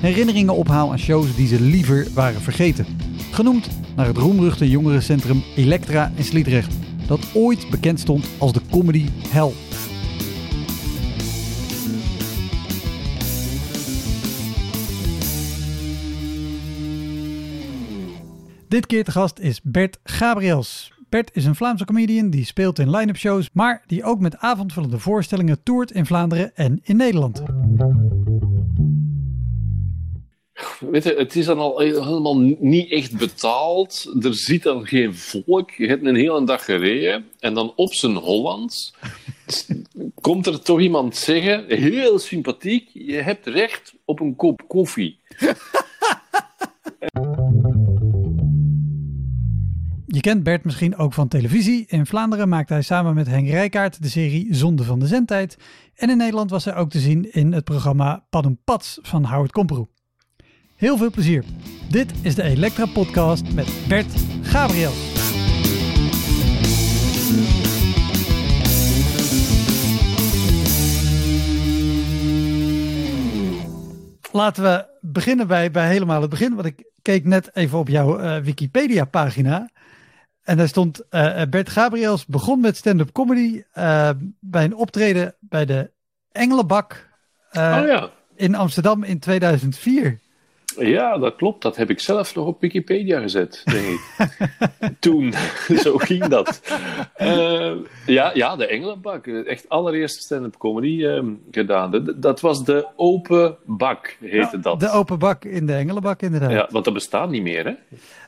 herinneringen ophaal aan shows die ze liever waren vergeten. Genoemd naar het roemruchte jongerencentrum Elektra in Sliedrecht, dat ooit bekend stond als de comedy hell. Dit keer te gast is Bert Gabriels. Bert is een Vlaamse comedian die speelt in line-up shows, maar die ook met avondvullende voorstellingen toert in Vlaanderen en in Nederland. Weet je, het is dan al helemaal niet echt betaald. Er zit dan geen volk. Je hebt een hele dag gereden. En dan op zijn Hollands komt er toch iemand zeggen, heel sympathiek, je hebt recht op een kop koffie. Je kent Bert misschien ook van televisie. In Vlaanderen maakte hij samen met Henk Rijkaard de serie Zonde van de Zendtijd. En in Nederland was hij ook te zien in het programma Pats van Howard Komproe. Heel veel plezier. Dit is de Elektra Podcast met Bert Gabriels. Laten we beginnen bij, bij helemaal het begin. Want ik keek net even op jouw uh, Wikipedia-pagina. En daar stond uh, Bert Gabriels begon met stand-up comedy uh, bij een optreden bij de Engelenbak oh, ja. in Amsterdam in 2004. Ja, dat klopt. Dat heb ik zelf nog op Wikipedia gezet, denk ik. Toen, zo ging dat. Uh, ja, ja, de Engelenbak. Echt allereerste stand-up comedy um, gedaan. Dat was de Open Bak, heette ja, dat. De Open Bak in de Engelenbak, inderdaad. Ja, want dat bestaat niet meer, hè?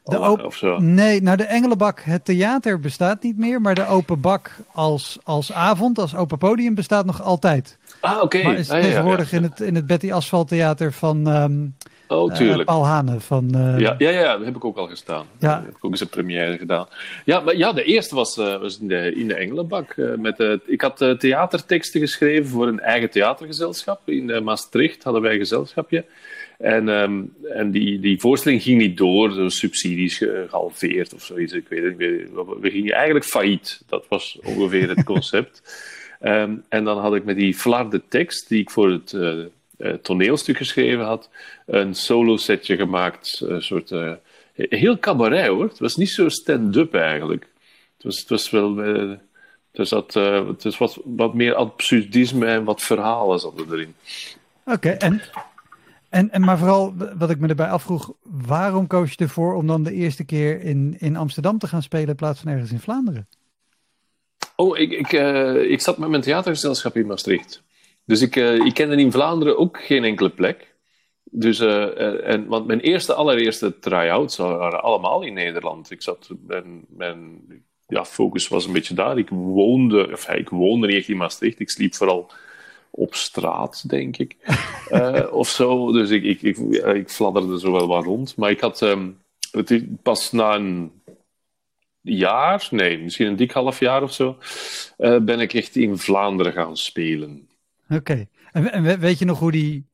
De of zo. Nee, nou de Engelenbak, het theater bestaat niet meer, maar de Open Bak als, als avond, als open podium bestaat nog altijd. Ah, oké. Okay. Maar is ah, tegenwoordig ja. in het, in het Betty Asphalt Theater van... Um, Oh, tuurlijk. Uh, Paul Hane van... Uh... Ja, ja, ja, dat heb ik ook al gestaan. Ja. Dat heb ik ook eens een première gedaan. Ja, maar ja, de eerste was, uh, was in, de, in de Engelenbak. met, ik had theaterteksten geschreven voor een eigen theatergezelschap. In Maastricht hadden wij een gezelschapje. En, um, en die, die voorstelling ging niet door, door subsidies gehalveerd of zoiets. Ik weet het niet. We gingen eigenlijk failliet. Dat was ongeveer het concept. um, en dan had ik met die flarde tekst, die ik voor het uh, toneelstuk geschreven had, een solo setje gemaakt, een soort uh, heel cabaret hoor. Het was niet zo stand-up eigenlijk. Het was, het was wel, uh, het zat, het was wat, wat meer absurdisme en wat verhalen zaten erin. Oké, okay, en, en, en maar vooral wat ik me erbij afvroeg, waarom koos je ervoor om dan de eerste keer in, in Amsterdam te gaan spelen in plaats van ergens in Vlaanderen? Oh, ik, ik, ik zat met mijn theatergezelschap in Maastricht. Dus ik, uh, ik kende in Vlaanderen ook geen enkele plek. Dus, uh, en, want mijn eerste, allereerste try-outs waren allemaal in Nederland. Ik zat, mijn, mijn ja, focus was een beetje daar. Ik woonde, of ik woonde niet echt in Maastricht. Ik sliep vooral op straat, denk ik. uh, of zo. Dus ik, ik, ik, ik fladderde zo wel wat rond. Maar ik had um, het, pas na een jaar, nee, misschien een dik half jaar of zo, uh, ben ik echt in Vlaanderen gaan spelen. Oké. Okay. En, en, weet je nog hoe die,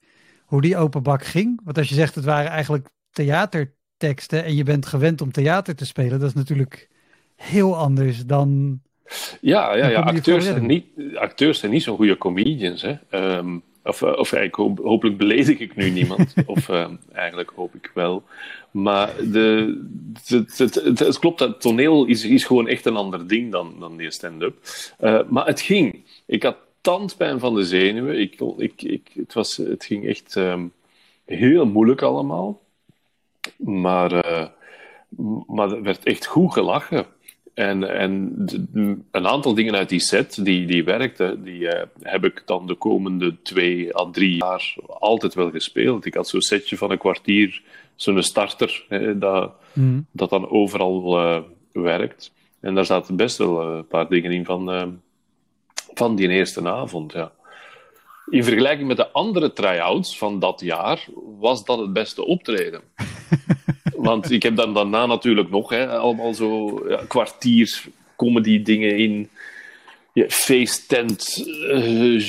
hoe die open bak ging? Want als je zegt het waren eigenlijk theaterteksten en je bent gewend om theater te spelen, dat is natuurlijk heel anders dan. Ja, ja, ja. Acteurs, zijn niet, acteurs zijn niet zo'n goede comedians. Hè? Um, of, of eigenlijk, hopelijk beledig ik nu niemand. of um, eigenlijk hoop ik wel. Maar de, het, het, het, het, klopt, dat toneel is, is gewoon echt een ander ding dan, dan die stand-up. Uh, maar het ging. Ik had tandpijn van de zenuwen. Ik, ik, ik, het, was, het ging echt um, heel moeilijk allemaal. Maar uh, maar er werd echt goed gelachen. En, en een aantal dingen uit die set die, die werkten, die uh, heb ik dan de komende twee à drie jaar altijd wel gespeeld. Ik had zo'n setje van een kwartier, zo'n starter, hè, dat, mm. dat dan overal uh, werkt. En daar zaten best wel een paar dingen in van, van die eerste avond. Ja. In vergelijking met de andere try-outs van dat jaar was dat het beste optreden. Want ik heb dan daarna natuurlijk nog hè, allemaal zo ja, kwartier comedy dingen in ja, feesttent, uh,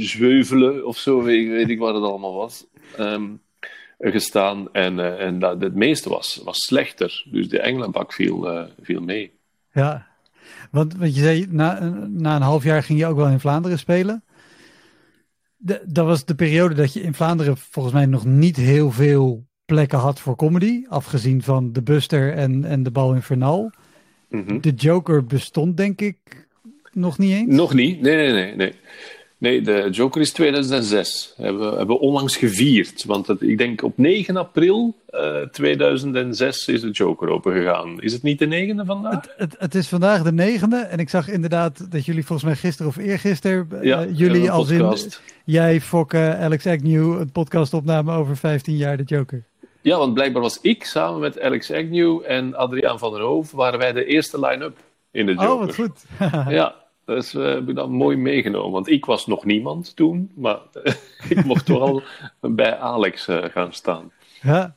zweuvelen of zo, weet, weet, ik wat het allemaal was. Um, gestaan en, uh, en dat, het meeste was, was slechter. Dus de Engelenbak viel, uh, viel mee. Ja, want, want je zei, na, na een half jaar ging je ook wel in Vlaanderen spelen. De, dat was de periode dat je in Vlaanderen volgens mij nog niet heel veel plekken had voor comedy. Afgezien van de Buster en, en de Bal Infernal. Mm De Joker bestond denk ik nog niet eens. Nog niet, nee, nee, nee. nee. Nee, de Joker is 2006. Hebben we hebben onlangs gevierd. Want het, ik denk op 9 april uh, eh, 2006 is de Joker open gegaan. Is het niet de 9e vandaag? Het, het, het, is vandaag de 9e. En ik zag inderdaad dat jullie volgens mij gisteren of eergisteren. Uh, ja, jullie als in. Jij, Fokke, Alex Agnew. een podcast opnamen over 15 jaar de Joker. Ja, want blijkbaar was ik samen met Alex Agnew en Adriaan van der Hoof. waren wij de eerste line-up in de Joker. Oh, wat goed. ja. Dus uh, heb ik dat mooi meegenomen. Want ik was nog niemand toen, maar ik mocht toch al bij Alex uh, gaan staan. Ja.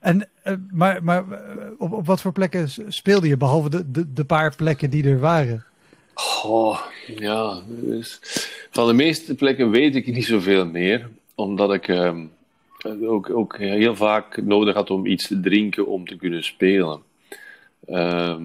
En, uh, maar maar op, op wat voor plekken speelde je, behalve de, de, de paar plekken die er waren? Oh, ja. Dus van de meeste plekken weet ik niet zoveel meer. Omdat ik ehm, ook, ook heel vaak nodig had om iets te drinken om te kunnen spelen. Ehm,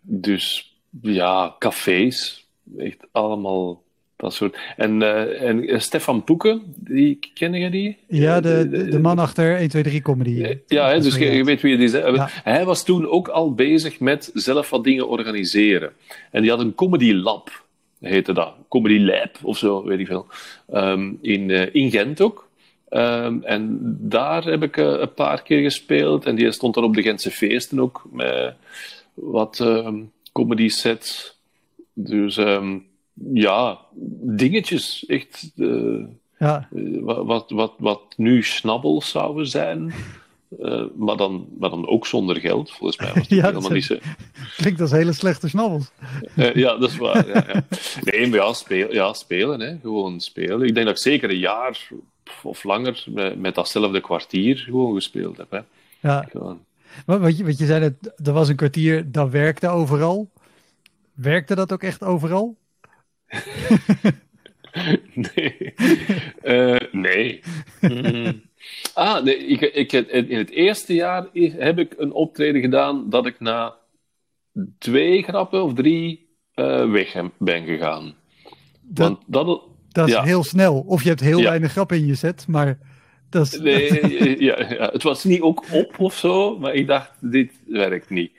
dus ja, cafés, echt allemaal dat soort. En, uh, en eh, Stefan Poeken, die, ken je die? Ja, de, de, de man achter 1, 2, 3 comedy. Eh, ja, hè, dus je, je, weet wie het is. Ja. Hij was toen ook al bezig met zelf wat dingen organiseren. En die had een comedy lab, heette dat. Comedy lab of zo, weet ik veel. Um, in, uh, in Gent ook. Um, en daar heb ik uh, een paar keer gespeeld. En die stond dan op de Gentse feesten ook. Met wat um, comedy sets. Dus um, ja, dingetjes. Echt. Uh, ja. Uh, wat, wat, wat nu snabbels zouden zijn. Uh, maar, dan, maar dan ook zonder geld, volgens mij. Was ja, helemaal niet zo. Klinkt als hele slechte snabbels. ja, dat is waar. Ja, ja. Nee, maar ja, speel, ja, spelen. Hè. Gewoon spelen. Ik denk dat ik zeker een jaar of langer met, met datzelfde kwartier gewoon gespeeld heb. Hè. Ja. Gewoon. Maar wat je, wat je zei, dat er was een kwartier dat werkte overal. Werkte dat ook echt overal? nee. Uh, nee. Mm. Ah, nee, ik, ik, in het eerste jaar heb ik een optreden gedaan dat ik na twee grappen of drie uh, weg ben gegaan. Dat, Want dat, dat is ja. heel snel. Of je hebt heel ja. weinig grappen in je set, maar dat is... Nee, ja, ja, het was niet ook op of zo, maar ik dacht, dit werkt niet.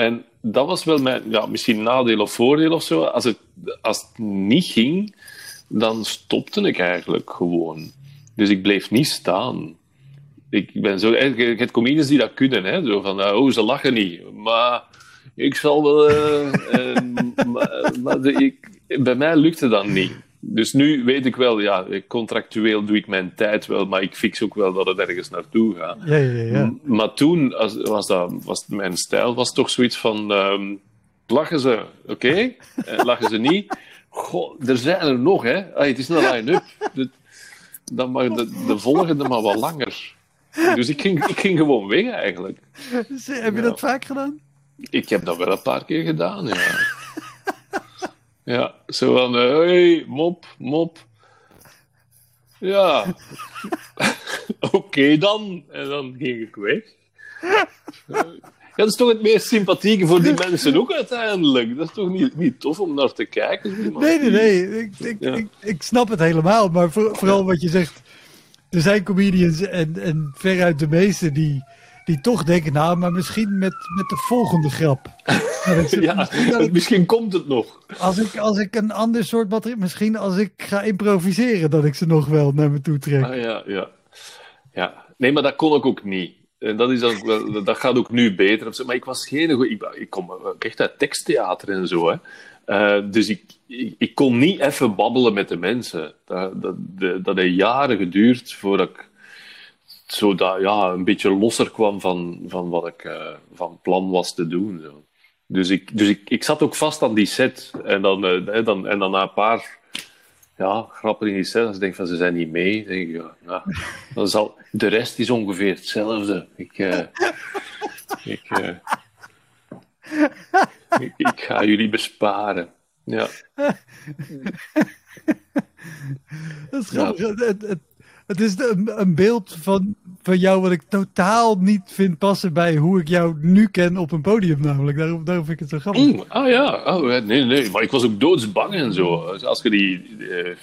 En dat was wel mijn, ja, misschien nadeel of voordeel of zo. Als het, als niet ging, dan stopte ik eigenlijk gewoon. Dus ik bleef niet staan. Ik ben zo, je hebt comedians die dat kunnen, hè? Zo van, oh, ze lachen niet. Maar ik zal wel. De, ik, bij mij lukte dat niet. Dus nu weet ik wel, ja, contractueel doe ik mijn tijd wel, maar ik fix ook wel dat het ergens naartoe gaat. Ja, ja, ja. Maar toen was, dat, was mijn stijl was toch zoiets van, um, lachen ze, oké? Okay? Eh, lachen ze niet? Goh, er zijn er nog, hè? Ay, het is een line-up. Dan mag de, de volgende maar wat langer. Dus ik ging, ik ging gewoon weg, eigenlijk. Heb je dat vaak gedaan? Ik heb dat wel een paar keer gedaan, ja. Ja, zo van, hé, eh, hey, mop, mop. Ja, oké dan. En dan ging ik weg. Ja, dat is toch het meest sympathieke voor die mensen ook uiteindelijk. Dat is toch niet, niet tof om naar te kijken? Nee, nee, nee. Ik, ik, ik, ik, snap het helemaal. Maar vooral wat je zegt. Er zijn comedians en, en veruit de meeste die, die toch denken, nou, maar misschien met, met de volgende grap. ja, misschien, komt het nog. Als ik, als ik een ander soort materiaal, misschien als ik ga improviseren, dat ik ze nog wel naar me toe trek. Ah, ja, ja. ja. Nee, maar dat kon ik ook niet. En dat, is wel- dat gaat ook nu beter. Maar ik was geen goeie- Ik, ik kom ook echt uit teksttheater en zo. Hè. Eh, dus ik, ik, ik kon niet even babbelen met de mensen. Dat, dat, de- dat heeft jaren geduurd voordat ik zo dat, ja, een beetje losser kwam van, van wat ik eh, van plan was te doen. Zo. Dus, ik, dus ik, ik zat ook vast aan die set. En dan, hè, dan, en dan na een paar ja, grappen in die set, als ik denk van ze zijn niet mee, denk ik, ja, ja, dan zal, de rest is ongeveer hetzelfde. Ik, eh, ik, ik, ik ga jullie besparen. Ja. Dat is grappig. Het, het is een, beeld van, van jou wat ik totaal niet vind passen bij hoe ik jou nu ken op een podium namelijk. Daarom, daarom vind ik het zo grappig. Mm, ah oh, ja, nee, nee, maar ik was ook doodsbang en zo. Als je die eh,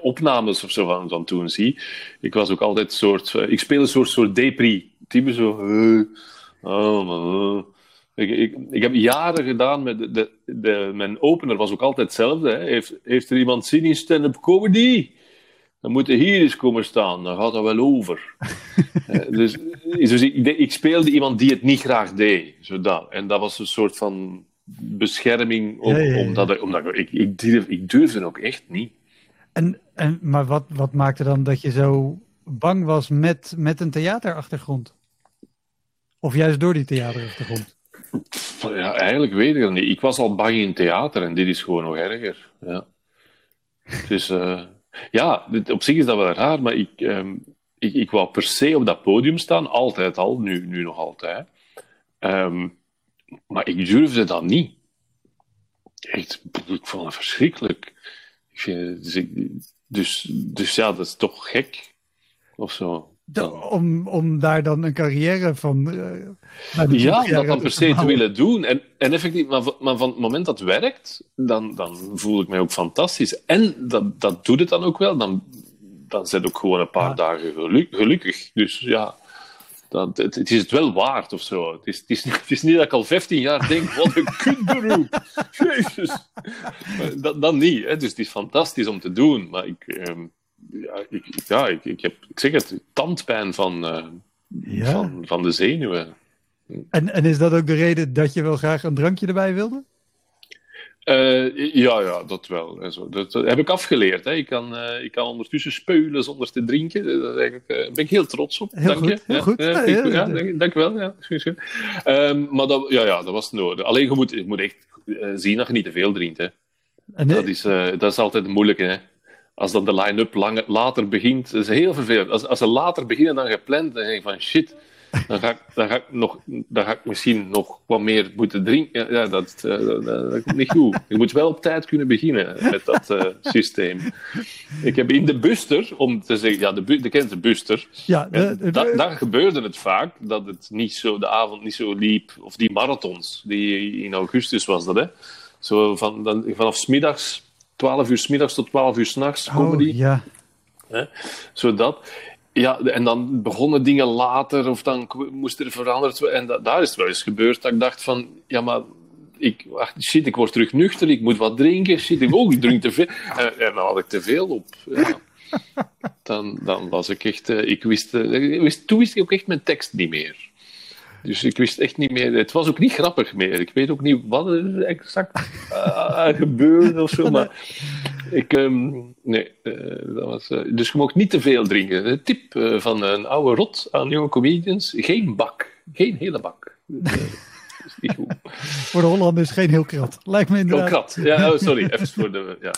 opnames of zo van, van toen ziet, ik was ook altijd soort, eh, ik speel een soort, soort depri, type zo, oh. Ik, ik, ik heb jaren gedaan met de, de, de, mijn opener was ook altijd hetzelfde. Hè. Heeft, heeft er iemand zin in stand-up comedy? Dan moet hij hier eens komen staan, dan gaat dat wel over. Eh, dus dus ik, ik speelde iemand die het niet graag deed. Zodat. En dat was een soort van bescherming, om, Ja, ja, ja. omdat, ik, omdat ik, durf, ik durfde ook echt niet. En, en, maar wat, wat maakte dan dat je zo bang was met, met een theaterachtergrond? Of juist door die theaterachtergrond? Ja, eigenlijk weet ik het niet. Ik was al bang in theater en dit is gewoon nog erger. Ja. Dus eh, ja, op zich is dat wel raar, maar ik, ehm, ik, ik wou per se op dat podium staan, altijd al, nu, nu nog altijd. Ehm, maar ik durfde dat niet. Echt, ik vond het verschrikkelijk. Ik vind, dus, dus, dus ja, dat is toch gek. Of zo. Om, om daar dan een carrière van. de Ja, om dat dan per se te willen doen. En, en effectief, maar, van- maar van het moment dat het werkt, dan, dan voel ik mij ook fantastisch. En dat, dat doet het dan ook wel. Dan, dan zit ook gewoon een paar Ja. dagen geluk- gelukkig. Dus ja, dat, het, het is het wel waard of zo. Het is, het, is, het is niet dat ik al 15 jaar denk, wat een kutberoep. Jezus. Dat, dat niet. Hè. Dus het is fantastisch om te doen. Maar ik, ehm, ja, ik, ja, ik, ik heb, ik zeg het, tandpijn van, eh, Ja. van, van de zenuwen. En, en is dat ook de reden dat je wel graag een drankje erbij wilde? Eh, ja, ja, dat wel. En zo. Dat, dat heb ik afgeleerd. Hè. Ik, kan, eh, ik kan ondertussen speulen zonder te drinken. Daar ben ik, eh, ben ik heel trots op. Heel dank goed, je. heel ja, goed. Ja, Ja, dank, dank wel. Ja. Ehm, maar dat, ja, ja, dat was nodig. Alleen je moet, je moet echt zien dat je niet te veel drinkt. Hè. En, Dat, is, dat is altijd moeilijk. Hè. Als dan de line-up later begint, dat is heel vervelend. Als, als ze later beginnen dan gepland, dan denk je van shit, dan ga ik, dan ga ik, nog, dan ga ik misschien nog wat meer moeten drinken. Ja, dat, eh, dat, dat is niet goed. Je moet wel op tijd kunnen beginnen met dat eh, systeem. Ik heb in de buster, om te zeggen, ja, de, bu- de kent de buster. ja, de, Ja, de- da- daar gebeurde het vaak dat het niet zo, de avond niet zo liep. Of die marathons, die in augustus was dat, hè? Zo van, dan, vanaf smiddags, 12 uur smiddags tot 12 uur s'nachts, oh, comedy. ja. Zodat. Ja, en dan begonnen dingen later, of dan moest er veranderd worden. En da- daar is het wel eens gebeurd dat ik dacht van, ja, maar ik, shit, ik word terug nuchter, ik moet wat drinken. Shit, ik, oh, ik drink te veel. En, en dan had ik te veel op. Ja. Dan, dan was ik echt, eh, ik wist, eh, ik wist, toen wist ik ook echt mijn tekst niet meer. Dus ik wist echt niet meer, het was ook niet grappig meer. Ik weet ook niet wat er exact eh, gebeurde of zo, maar ik, ehm, nee, eh, dat was, dus je mocht niet te veel drinken. Tip van een oude rot aan jonge comedians: geen bak, geen hele bak. Voor de Hollanders geen heel krat. Lijkt me inderdaad. krat. Ja, oh, sorry, even voor de. Ja.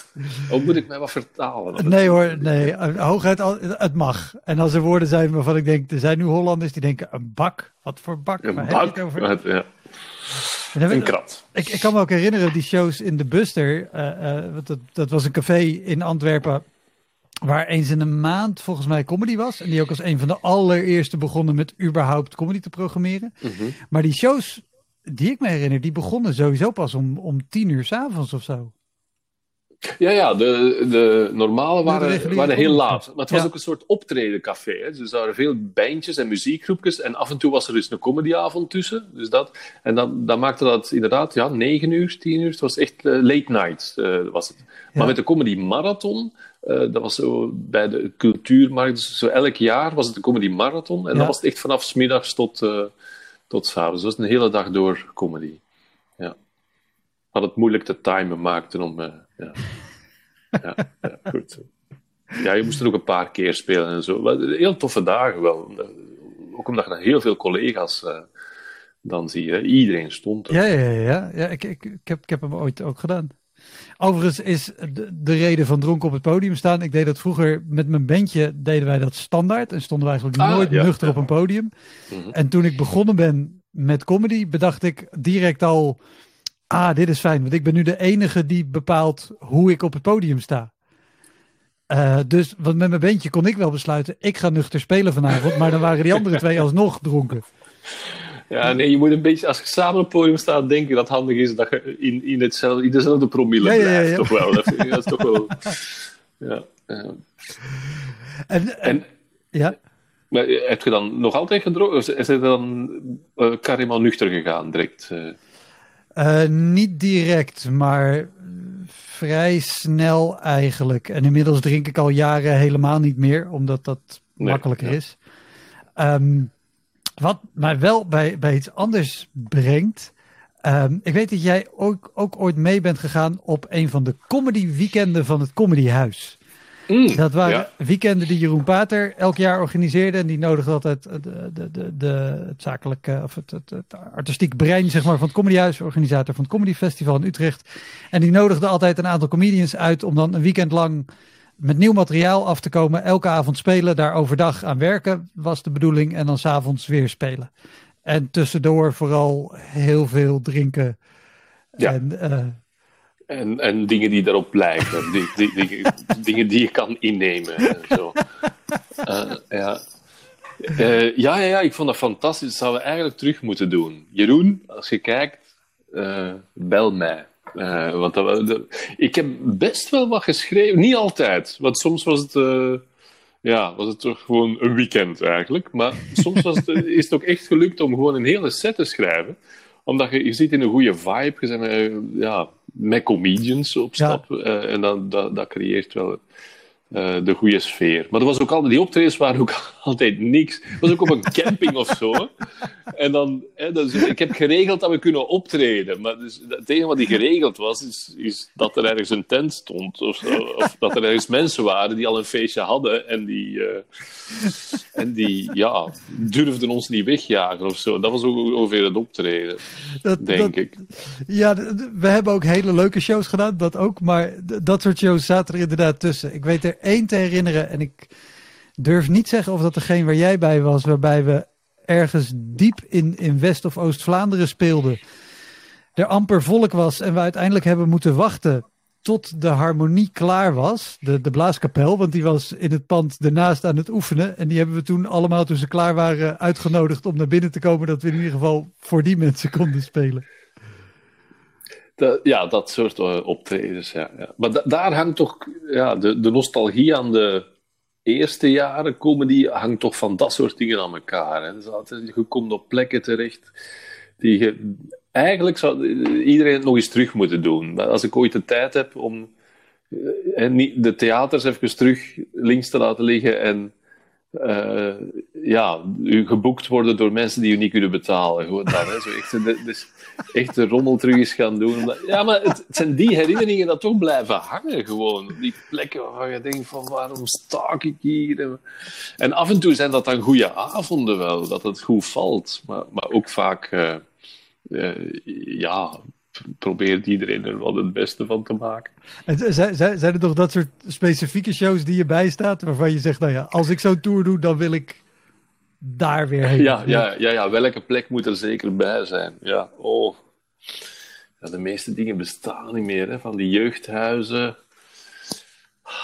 Oh, moet ik mij wat vertalen? Nee hoor, nee. Hooguit, het mag. En als er woorden zijn waarvan ik denk, er zijn nu Hollanders die denken, een bak? Wat voor bak? Een bak. over? Ja. Een krat. Ik, ik kan me ook herinneren, die shows in de Buster. eh, eh, dat, dat was een café in Antwerpen. Waar eens in een maand volgens mij comedy was. En die ook als een van de allereerste begonnen met überhaupt comedy te programmeren. Mhm. Maar die shows die ik me herinner, die begonnen sowieso pas om, om tien uur s'avonds of zo. Ja, ja, de, de normale waren, waren heel laat. Maar het was Ja. ook een soort optredencafé. Hè. Dus er waren veel bandjes en muziekgroepjes. En af en toe was er dus een comedyavond tussen. Dus dat, en dan, dan maakte dat inderdaad ja, 9 uur, 10 uur. Het was echt eh, late night. eh, was het. Maar Ja. met de comedy marathon, eh, dat was zo bij de cultuurmarkt. Dus zo elk jaar was het de comedy marathon. En Ja. dan was het echt vanaf 's middags tot, tot 's avonds. Dus het was een hele dag door comedy. Ja. Had het moeilijk te timen maakten om. eh, ja. Ja, ja, goed. Ja, je moest er ook een paar keer spelen en zo. Maar Heel toffe dagen wel. Ook omdat je dan heel veel collega's eh, dan zie je. Iedereen stond er. Ja, ja, ja. ja. ja ik, ik, ik, heb, ik heb hem ooit ook gedaan. Overigens is de, de reden van dronken op het podium staan. Ik deed dat vroeger met mijn bandje, deden wij dat standaard. En stonden we eigenlijk Ah, nooit ja, nuchter op een podium. Mhm. En toen ik begonnen ben met comedy, bedacht ik direct al... Ah, dit is fijn, want ik ben nu de enige die bepaalt hoe ik op het podium sta. Eh, dus want met mijn bandje kon ik wel besluiten, ik ga nuchter spelen vanavond. Maar dan waren die andere twee alsnog dronken. Ja, nee, je moet een beetje, als je samen op het podium staat, denk ik dat het handig is dat je in, in, hetzelfde, in dezelfde promille Ja, blijft. ja. Toch wel. Dat, dat is toch wel. Ja. En, en, En, ja. maar heb je dan nog altijd gedronken? Of is het dan uh, nuchter gegaan direct? eh? Eh, niet direct, maar vrij snel eigenlijk. En inmiddels drink ik al jaren helemaal niet meer, omdat dat Nee, makkelijker is. Ehm, wat mij wel bij, bij iets anders brengt. ehm, ik weet dat jij ook, ook ooit mee bent gegaan op een van de comedy weekenden van het Comedyhuis. Mm, Dat waren ja. weekenden die Jeroen Pater elk jaar organiseerde. En die nodigde altijd de, de, de, de, het zakelijke of het, het, het artistiek brein zeg maar, van het Comedyhuis, organisator van het Comedy Festival in Utrecht. En die nodigde altijd een aantal comedians uit om dan een weekend lang met nieuw materiaal af te komen. Elke avond spelen, daar overdag aan werken was de bedoeling. En dan s'avonds weer spelen. En tussendoor vooral heel veel drinken. Ja. En, eh, En, en dingen die daarop lijken. Die, die, die- dingen die je kan innemen. En zo. Eh, ja. Eh, ja, ja, ja, ik vond dat fantastisch. Dat zouden we eigenlijk terug moeten doen. Jeroen, als je kijkt, bel mij. Eh, want dat, ik heb best wel wat geschreven. Niet altijd. Want soms was het, eh, ja, was het toch gewoon een weekend eigenlijk. Maar soms was het, is het ook echt gelukt om gewoon een hele set te schrijven omdat je, je zit in een goede vibe, je bent met, ja, met comedians op Ja. stap. eh, en dat, dat, dat creëert wel eh, de goede sfeer. Maar er was ook altijd, die optredens waren ook altijd niks. Het was ook op een camping of zo. En dan, hè, dus, ik heb geregeld dat we kunnen optreden. Maar dus, het enige wat die geregeld was, is, is dat er ergens een tent stond. Of, of dat er ergens mensen waren die al een feestje hadden. En die, eh, en die ja, durfden ons niet wegjagen of zo. Dat was ook ongeveer het optreden, dat, denk dat, ik. Ja, we hebben ook hele leuke shows gedaan, dat ook. Maar dat soort shows zaten er inderdaad tussen. Ik weet er één te herinneren en ik durf niet zeggen of dat degene waar jij bij was, waarbij we ergens diep in, in West- of Oost-Vlaanderen speelden. Er amper volk was en we uiteindelijk hebben moeten wachten tot de harmonie klaar was. De, de blaaskapel, want die was in het pand ernaast aan het oefenen. En die hebben we toen allemaal toen ze klaar waren uitgenodigd om naar binnen te komen. Dat we in ieder geval voor die mensen konden spelen. Ja, dat soort eh, optredens. Ja, ja. Maar da- daar hangt toch ja, de, de nostalgie aan de eerste jaren comedy hangt toch van dat soort dingen aan elkaar. Hè. Dus je komt op plekken terecht die. Eigenlijk zou iedereen het nog eens terug moeten doen. Als ik ooit de tijd heb om eh, de theaters even terug links te laten liggen en eh, ja, geboekt worden door mensen die u niet kunnen betalen. Gewoon dat, echt, de- dus echt de rommel terug eens gaan doen. Ja, maar het, het zijn die herinneringen dat toch blijven hangen gewoon. Die plekken waarvan je denkt van waarom sta ik hier? En, af en toe zijn dat dan goede avonden wel, dat het goed valt. Maar, maar ook vaak, eh, eh, ja, probeert iedereen er wel het beste van te maken. En zijn, er toch dat soort specifieke shows die je bijstaat, waarvan je zegt, nou ja, als ik zo'n tour doe, dan wil ik daar weer heen. Ja, ja, ja, ja, welke plek moet er zeker bij zijn? Ja, oh. Ja, de meeste dingen bestaan niet meer, hè. van die jeugdhuizen.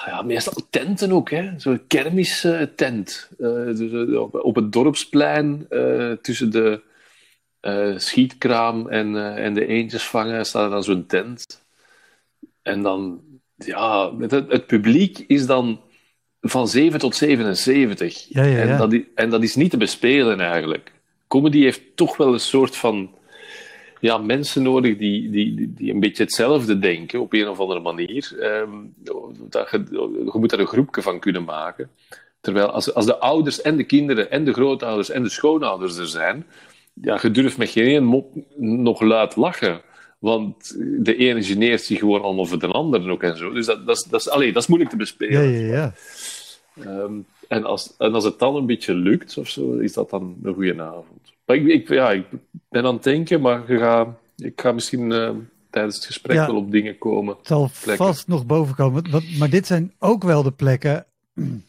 Ja, meestal tenten ook, hè. Zo'n kermistent. Eh, dus, eh, op, op het dorpsplein, eh, tussen de eh, schietkraam en, eh, en de eendjesvangen, staat er dan zo'n tent. En dan, ja, het, het publiek is dan van 7 tot 77. Ja, ja, ja. En, dat, i- en dat is niet te bespelen eigenlijk. Comedy heeft toch wel een soort van ja, mensen nodig die, die, die- die een beetje hetzelfde denken op een of andere manier. Ehm, dat je, je moet daar een groepje van kunnen maken. Terwijl als, als de ouders en de kinderen en de grootouders en de schoonouders er zijn, ja, je durft met geen mop nog luid lachen. Want de ene geneert zich gewoon allemaal voor de ander ook en zo. Dus dat, dat, is, dat, is, allee, dat is moeilijk te bespelen. Ja, ja, ja. Ehm, en, als, en als het dan een beetje lukt of zo, is dat dan een goede avond. Maar ik, ik, ja, ik ben aan het denken, maar je gaat, ik ga misschien eh, tijdens het gesprek Ja. wel op dingen komen. Het zal Plekken. vast nog boven komen. Want- Maar dit zijn ook wel de plekken.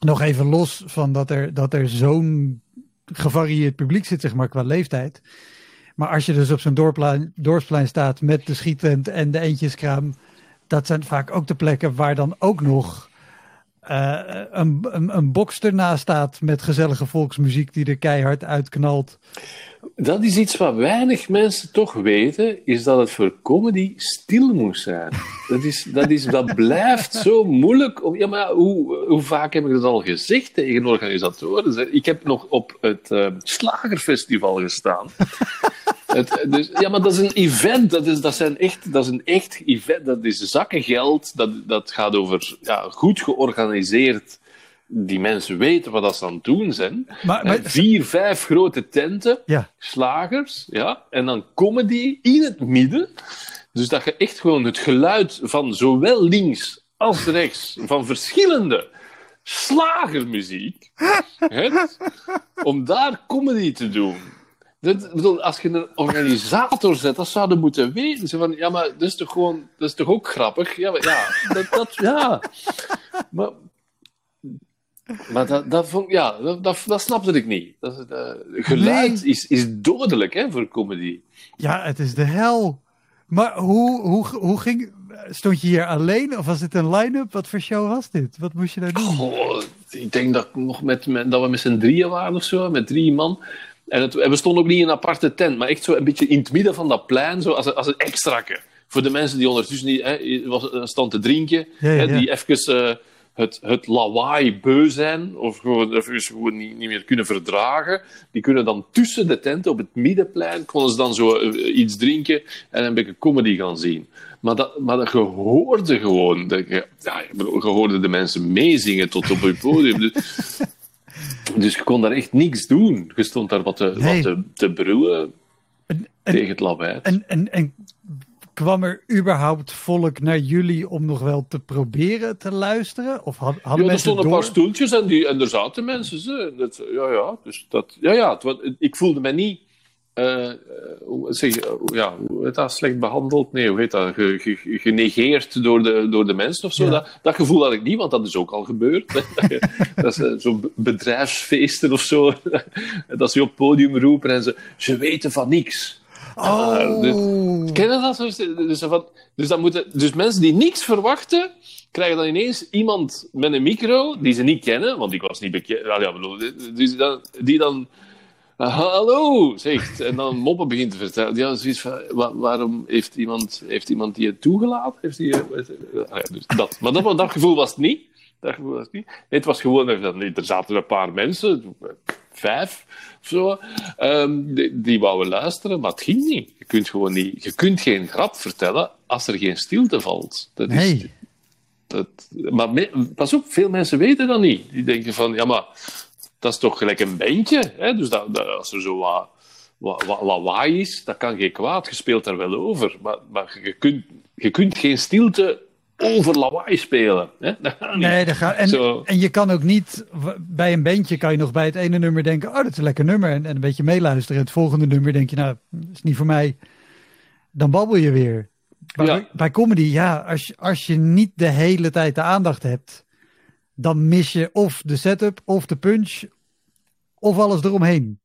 Nog even los van dat er, dat er zo'n gevarieerd publiek zit, zeg maar, qua leeftijd. Maar als je dus op zo'n dorpsplein staat met de schiettent en de eentjeskraam. Dat zijn vaak ook de plekken waar dan ook nog eh, een, een, een box ernaast staat met gezellige volksmuziek die er keihard uitknalt. Dat is iets wat weinig mensen toch weten, is dat het voor comedy stil moest zijn. Dat, is, dat, is, dat blijft zo moeilijk. Om, ja, maar hoe, hoe vaak heb ik dat al gezegd tegen organisatoren? Ik heb nog op het eh, Slagerfestival gestaan. Het, dus, ja, maar dat is een event. Dat is, dat zijn echt, dat is een echt event. Dat is zakken geld. Dat, dat gaat over ja, goed georganiseerd. Die mensen weten wat dat ze aan het doen zijn. Maar, maar, vier, vijf grote tenten ja, slagers, ja, en dan comedy in het midden. Dus dat je echt gewoon het geluid van zowel links als rechts, van verschillende slagermuziek, hebt, om daar comedy te doen. Dat, bedoel, als je een organisator zet, dat zouden moeten weten. Zo van, ja, maar dat is toch gewoon, dat is toch ook grappig? Ja, maar, ja, dat, dat, ja. Maar, maar dat, dat, vond, ja, dat, dat, dat snapte ik niet. Dat, is, eh, geluid is, is dodelijk hè, voor comedy. ja, het is de hel. Maar hoe, hoe, hoe ging. Stond je hier alleen of was dit een line-up? Wat voor show was dit? Wat moest je daar doen? Goh, ik denk dat, nog met, met, dat we met z'n drieën waren of zo, met drie man. En, het, en we stonden ook niet in een aparte tent, maar echt zo een beetje in het midden van dat plein, zo als, een- als een extrakke. Voor de mensen die ondertussen niet hè, was, staan te drinken, Ja, ja, hè, ja. die even eh, het, het lawaai beu zijn, of gewoon, even gewoon niet, niet meer kunnen verdragen, die kunnen dan tussen de tenten op het middenplein, konden ze dan zo eh, iets drinken en een beetje comedy gaan zien. Maar, dat, maar dat, je hoorde gewoon, dat je, ja, ik bedoel, je hoorde de mensen meezingen tot op het podium. Dus, dus je kon daar echt niks doen. Je stond daar wat te, Nee. wat te, te en, tegen het lawaai. en, en, en kwam er überhaupt volk naar jullie om nog wel te proberen te luisteren? Of had, hadden Ja, er stonden een door? paar stoeltjes en, die, en er zaten mensen. Ze. Dat, ja, ja, dus dat, ja, ja het, ik voelde me niet eh, eh, hoe zeg, je, ja, hoe heet dat, slecht behandeld? Nee, hoe heet dat? Ge- ge- genegeerd door de, door de mensen of zo. Ja. Dat, dat gevoel had ik niet, want dat is ook al gebeurd. dat eh, zo'n be- bedrijfsfeesten of zo. dat ze op het podium roepen en ze, ze weten van niks. Oh, Ah, Ken je dat? zo? Dus, van, dus, dat moeten, dus mensen die niks verwachten, krijgen dan ineens iemand met een micro die ze niet kennen, want ik was niet bekend. Ja, ja, bedoel, die, dan, die dan uh, hallo zegt en dan moppen begint te vertellen. Ja, zoiets van, wa- waarom heeft iemand, heeft iemand die het toegelaten? Heeft die, eh, ah ja, dus dat. Maar dat, dat gevoel was het niet. Dat gevoel was het niet. Nee, het was gewoon, er zaten een paar mensen, vijf of zo, ehm, die, die wouden luisteren, maar het ging niet. Je kunt gewoon niet, je kunt geen grap vertellen als er geen stilte valt. Dat is, nee. dat, maar me- pas op, veel mensen weten dat niet. Die denken van, ja, maar dat is toch gelijk een bandje. Hè? Dus dat, dat- als er zo wat, wat, wat lawaai is, dat kan geen kwaad. Je speelt daar wel over. Maar, maar je, kunt, je kunt geen stilte over lawaai spelen. Hè? Dat gaat niet. Nee, dat gaat, en, Zo. en je kan ook niet, bij een bandje kan je nog bij het ene nummer denken, oh dat is een lekker nummer. En, en een beetje meeluisteren. Het volgende nummer denk je, nou, dat is niet voor mij. Dan babbel je weer. Ja. bij, bij comedy, ja, als, je- als je niet de hele tijd de aandacht hebt, dan mis je of de setup, of de punch, of alles eromheen.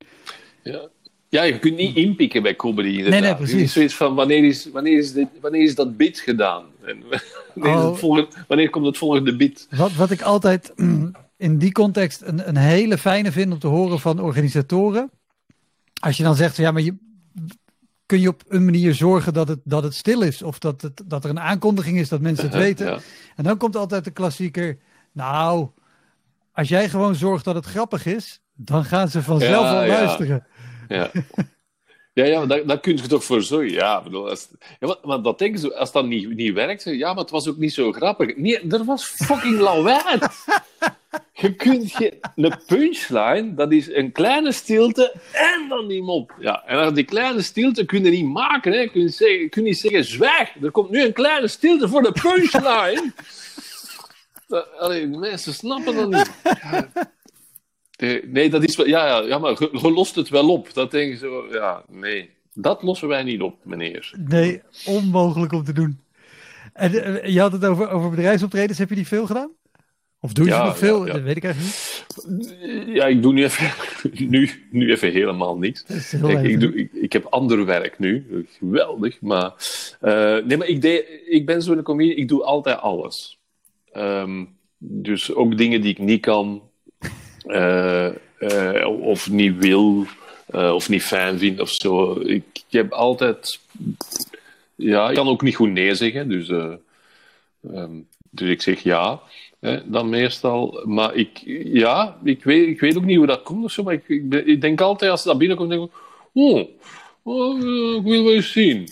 Ja. ja, je kunt niet inpikken bij comedy. inderdaad. nee, precies. Is zoiets van, wanneer is, wanneer is, dit, wanneer is dat bit gedaan? En, Oh. volgende, wanneer komt het volgende bit? Wat, wat ik altijd in die context een, een hele fijne vind om te horen van organisatoren. Als je dan zegt, van, ja, maar je, kun je op een manier zorgen dat het, dat het stil is. Of dat, het, dat er een aankondiging is dat mensen het weten. Ja. En dan komt altijd de klassieker. Nou, als jij gewoon zorgt dat het grappig is, dan gaan ze vanzelf Ja, wel ja. luisteren. Ja. Ja, ja, maar daar, daar kun je toch voor zorgen. Ja, bedoel, als, ja, maar, maar dat denken ze, als dat niet, niet werkt, ja, maar het was ook niet zo grappig. Nee, er was fucking lawaai. Je kunt geen... Een punchline, dat is een kleine stilte en dan die mop. Ja, en als die kleine stilte kun je niet maken. Hè. Kun je, zeggen, kun je niet zeggen, zwijg, er komt nu een kleine stilte voor de punchline. Allee, mensen snappen dat niet. Ja. Nee, nee, dat is wel... Ja, ja, ja maar je, lost het wel op. Dat denk je zo... Ja, nee. Dat lossen wij niet op, meneer. Nee, onmogelijk om te doen. En eh, je had het over, over bedrijfsoptredens. Heb je die veel gedaan? Of doe je Ja, nog veel? ja, ja. Dat weet ik eigenlijk niet. Ja, ik doe nu even, nu, nu even helemaal heel Ik, ik, doe, ik, ik heb ander werk nu. Geweldig. Maar, eh, nee, maar ik, deed, ik ben zo'n comedian. Ik doe altijd alles. Ehm, dus ook dingen die ik niet kan. Eh, eh, of niet wil. eh, of niet fijn vind of zo. Ik, heb altijd... Ja, ik kan ook niet goed nee zeggen. Dus, eh, ehm, dus ik zeg ja. Hè, dan meestal. Maar ik, ja, ik weet, ik weet ook niet hoe dat komt of zo. Maar ik, ik, denk altijd als dat binnenkomt, denk ik, oh, oh, ik wil wel eens zien.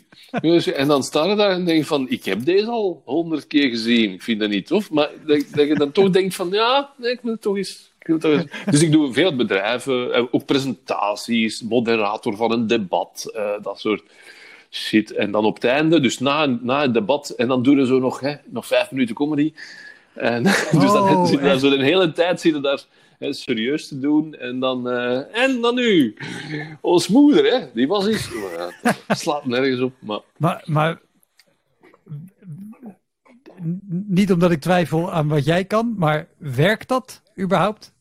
En dan sta je daar en denk van, ik heb deze al honderd keer gezien. Ik vind dat niet tof. Maar dat, je dan toch denkt van, ja, ik wil het toch eens. Dus ik doe veel bedrijven, eh, ook presentaties, moderator van een debat, eh, dat soort shit. En dan op het einde, dus na, na het debat, en dan doen we zo nog, hè, nog vijf minuten comedy. En, dus dan Oh, zit daar zo de hele tijd zit je daar hè, serieus te doen. En dan, eh, en dan nu. Ons moeder, hè, die was iets. Het slaat nergens op. Maar Maar, niet omdat ik twijfel aan wat jij kan, maar werkt dat überhaupt?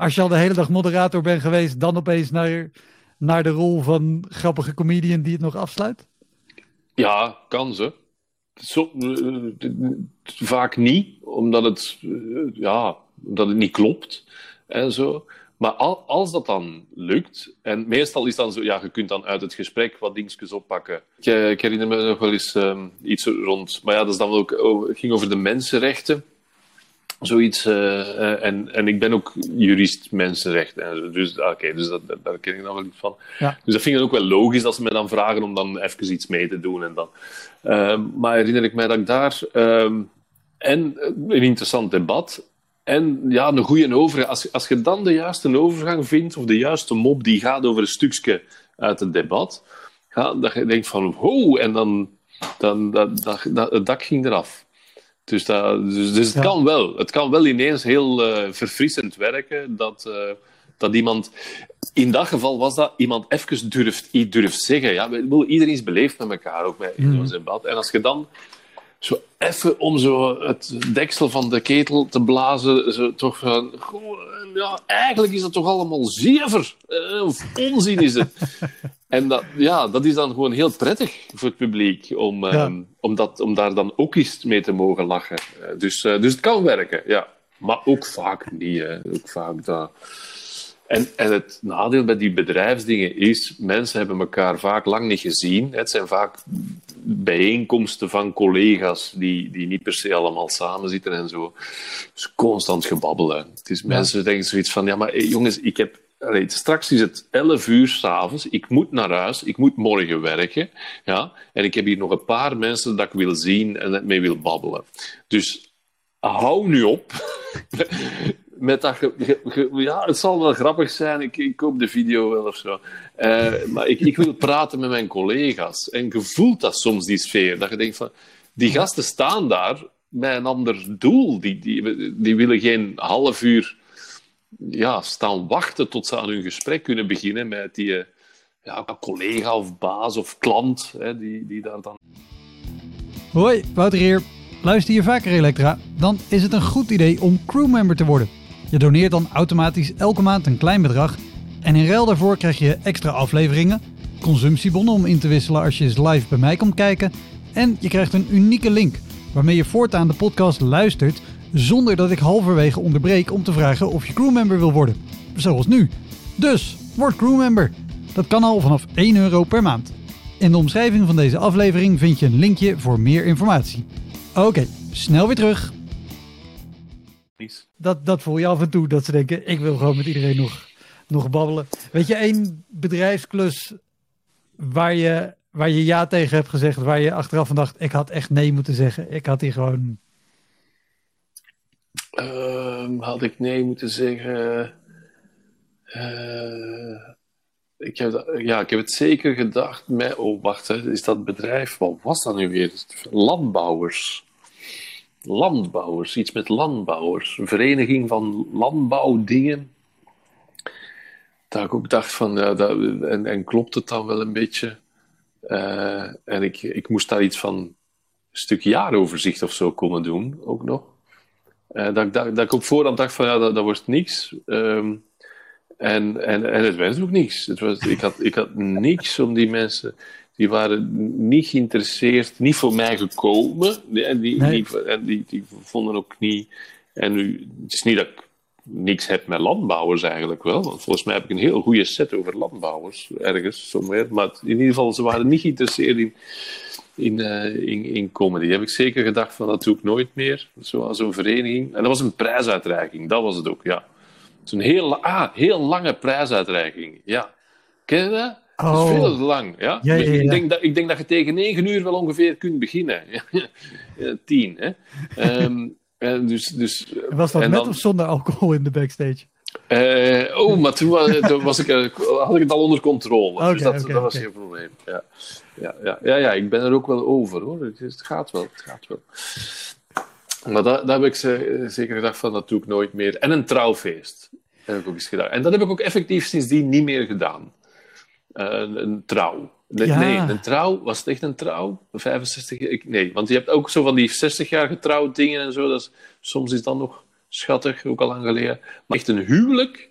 Als je al de hele dag moderator bent geweest, dan opeens naar, naar de rol van grappige comedian die het nog afsluit? ja, kan ze. Zo, eh, vaak niet, omdat het, eh, ja, omdat het niet klopt en zo. Maar al, als dat dan lukt, en meestal is dan zo, ja, je kunt dan uit het gesprek wat dingetjes oppakken. Ik, eh, ik herinner me nog wel eens ehm, iets rond, maar ja, dat is dan ook, ging over de mensenrechten. Zoiets, eh, eh, en, en ik ben ook jurist mensenrechten. en zo. Dus, oké, dus dat, daar ken ik dan wel iets van. Ja. Dus dat vind ik ook wel logisch dat ze me dan vragen om dan even iets mee te doen. En dan. Ehm, maar herinner ik mij dat ik daar ehm, en een interessant debat en ja, een goede overgang. Als, als je dan de juiste overgang vindt, of de juiste mop die gaat over een stukje uit het debat, ja, dat je denkt van wow, en dan, dan dat, dat, dat, het dak ging eraf. Dus, dat, dus, dus het Ja. kan wel. Het kan wel ineens heel eh, verfrissend werken dat, eh, dat iemand... In dat geval was dat iemand even durft, iets durft zeggen. Ja, iedereen is beleefd met elkaar, ook bij, in Mhm. zo'n debat. En als je dan zo even om zo het deksel van de ketel te blazen, zo toch van... goh, ja, eigenlijk is dat toch allemaal zever. eh, of onzin is het. En dat, ja, dat is dan gewoon heel prettig voor het publiek om, Ja. ehm, om, dat, om daar dan ook eens mee te mogen lachen. Eh, dus, eh, dus het kan werken, ja. Maar ook vaak niet. Hè. Ook vaak dat... En, en het nadeel bij die bedrijfsdingen is, mensen hebben elkaar vaak lang niet gezien. Het zijn vaak bijeenkomsten van collega's die, die niet per se allemaal samen zitten en zo. Dus constant gebabbelen. Het is, Mensen denken zoiets van, ja maar jongens, ik heb... straks is het 11 uur s'avonds, ik moet naar huis, ik moet morgen werken. Ja? En ik heb hier nog een paar mensen dat ik wil zien en mee wil babbelen. Dus hou nu op met dat ja, het zal wel grappig zijn. Ik, ik koop de video wel of zo. Eh, maar ik, ik wil praten met mijn collega's. En je voelt dat soms, die sfeer. Dat je denkt van, die gasten staan daar met een ander doel. Die, die, die willen geen half uur ja, staan wachten tot ze aan hun gesprek kunnen beginnen met die eh, ja, collega of baas of klant hè, die, die daar dan Hoi, Wouter hier. Luister je vaker Elektra? Dan is het een goed idee om crewmember te worden. Je doneert dan automatisch elke maand een klein bedrag. En in ruil daarvoor krijg je extra afleveringen, consumptiebonnen om in te wisselen als je eens live bij mij komt kijken. En je krijgt een unieke link waarmee je voortaan de podcast luistert zonder dat ik halverwege onderbreek om te vragen of je crewmember wil worden. Zoals nu. Dus, word crewmember. Dat kan al vanaf 1 euro per maand. In de omschrijving van deze aflevering vind je een linkje voor meer informatie. Oké, snel weer terug. Dat, dat voel je af en toe, dat ze denken, ik wil gewoon met iedereen nog, nog babbelen. Weet je, één bedrijfsklus waar je, waar je ja tegen hebt gezegd, waar je achteraf van dacht, ik had echt nee moeten zeggen. Ik had hier gewoon... Ehm, had ik nee moeten zeggen? Uh, ik heb, ja, ik heb het zeker gedacht. Met, oh, wacht, hè, is dat bedrijf, wat was dat nu weer? Landbouwers. Landbouwers, iets met landbouwers. Een vereniging van landbouwdingen. Dat ik ook dacht van, ja, en, en klopt het dan wel een beetje? Uh, en ik, ik moest daar iets van een stuk jaaroverzicht of zo komen doen, ook nog. Dat, dat, dat ik op voorhand dacht van, ja, dat, dat wordt niks. Um, en, en, en het werd ook niks. Het was, ik, had, ik had niks om die mensen. Die waren niet geïnteresseerd, niet voor mij gekomen. En die, die, en die, die vonden ook niet. En nu, het is niet dat ik niks heb met landbouwers eigenlijk wel. Want volgens mij heb ik een heel goede set over landbouwers ergens, somewhere. Maar in ieder geval, ze waren niet geïnteresseerd in, in, uh, in, in comedy. Heb ik zeker gedacht van dat doe ik nooit meer. Zoals zo'n vereniging. En dat was een prijsuitreiking, dat was het ook, ja. Zo'n heel, ah, heel lange prijsuitreiking. Ja. Ken je dat? Dat is oh. veel te lang. Ja? ja, ja, ja. Ik, denk dat, ik denk dat je tegen negen uur wel ongeveer kunt beginnen. Tien. Hè? um, dus, dus, was dat met dan... of zonder alcohol in de backstage? Uh, oh, maar toen was, was ik, had ik het al onder controle. Okay, dus dat, okay, dat was geen probleem. Ja. Ja, ja, ja, ja, ik ben er ook wel over hoor. Het gaat wel. Het gaat wel. Maar daar, daar heb ik zeker gedacht van, dat doe ik nooit meer. En een trouwfeest heb ik ook eens gedaan. En dat heb ik ook effectief sindsdien niet meer gedaan. Uh, een trouw. Nee, ja. nee, een trouw. Was het echt een trouw? 65 ik, Nee, want je hebt ook zo van die 60 jaar getrouwd dingen en zo. Dat is, soms is dat nog schattig, ook al lang geleden. Maar echt een huwelijk,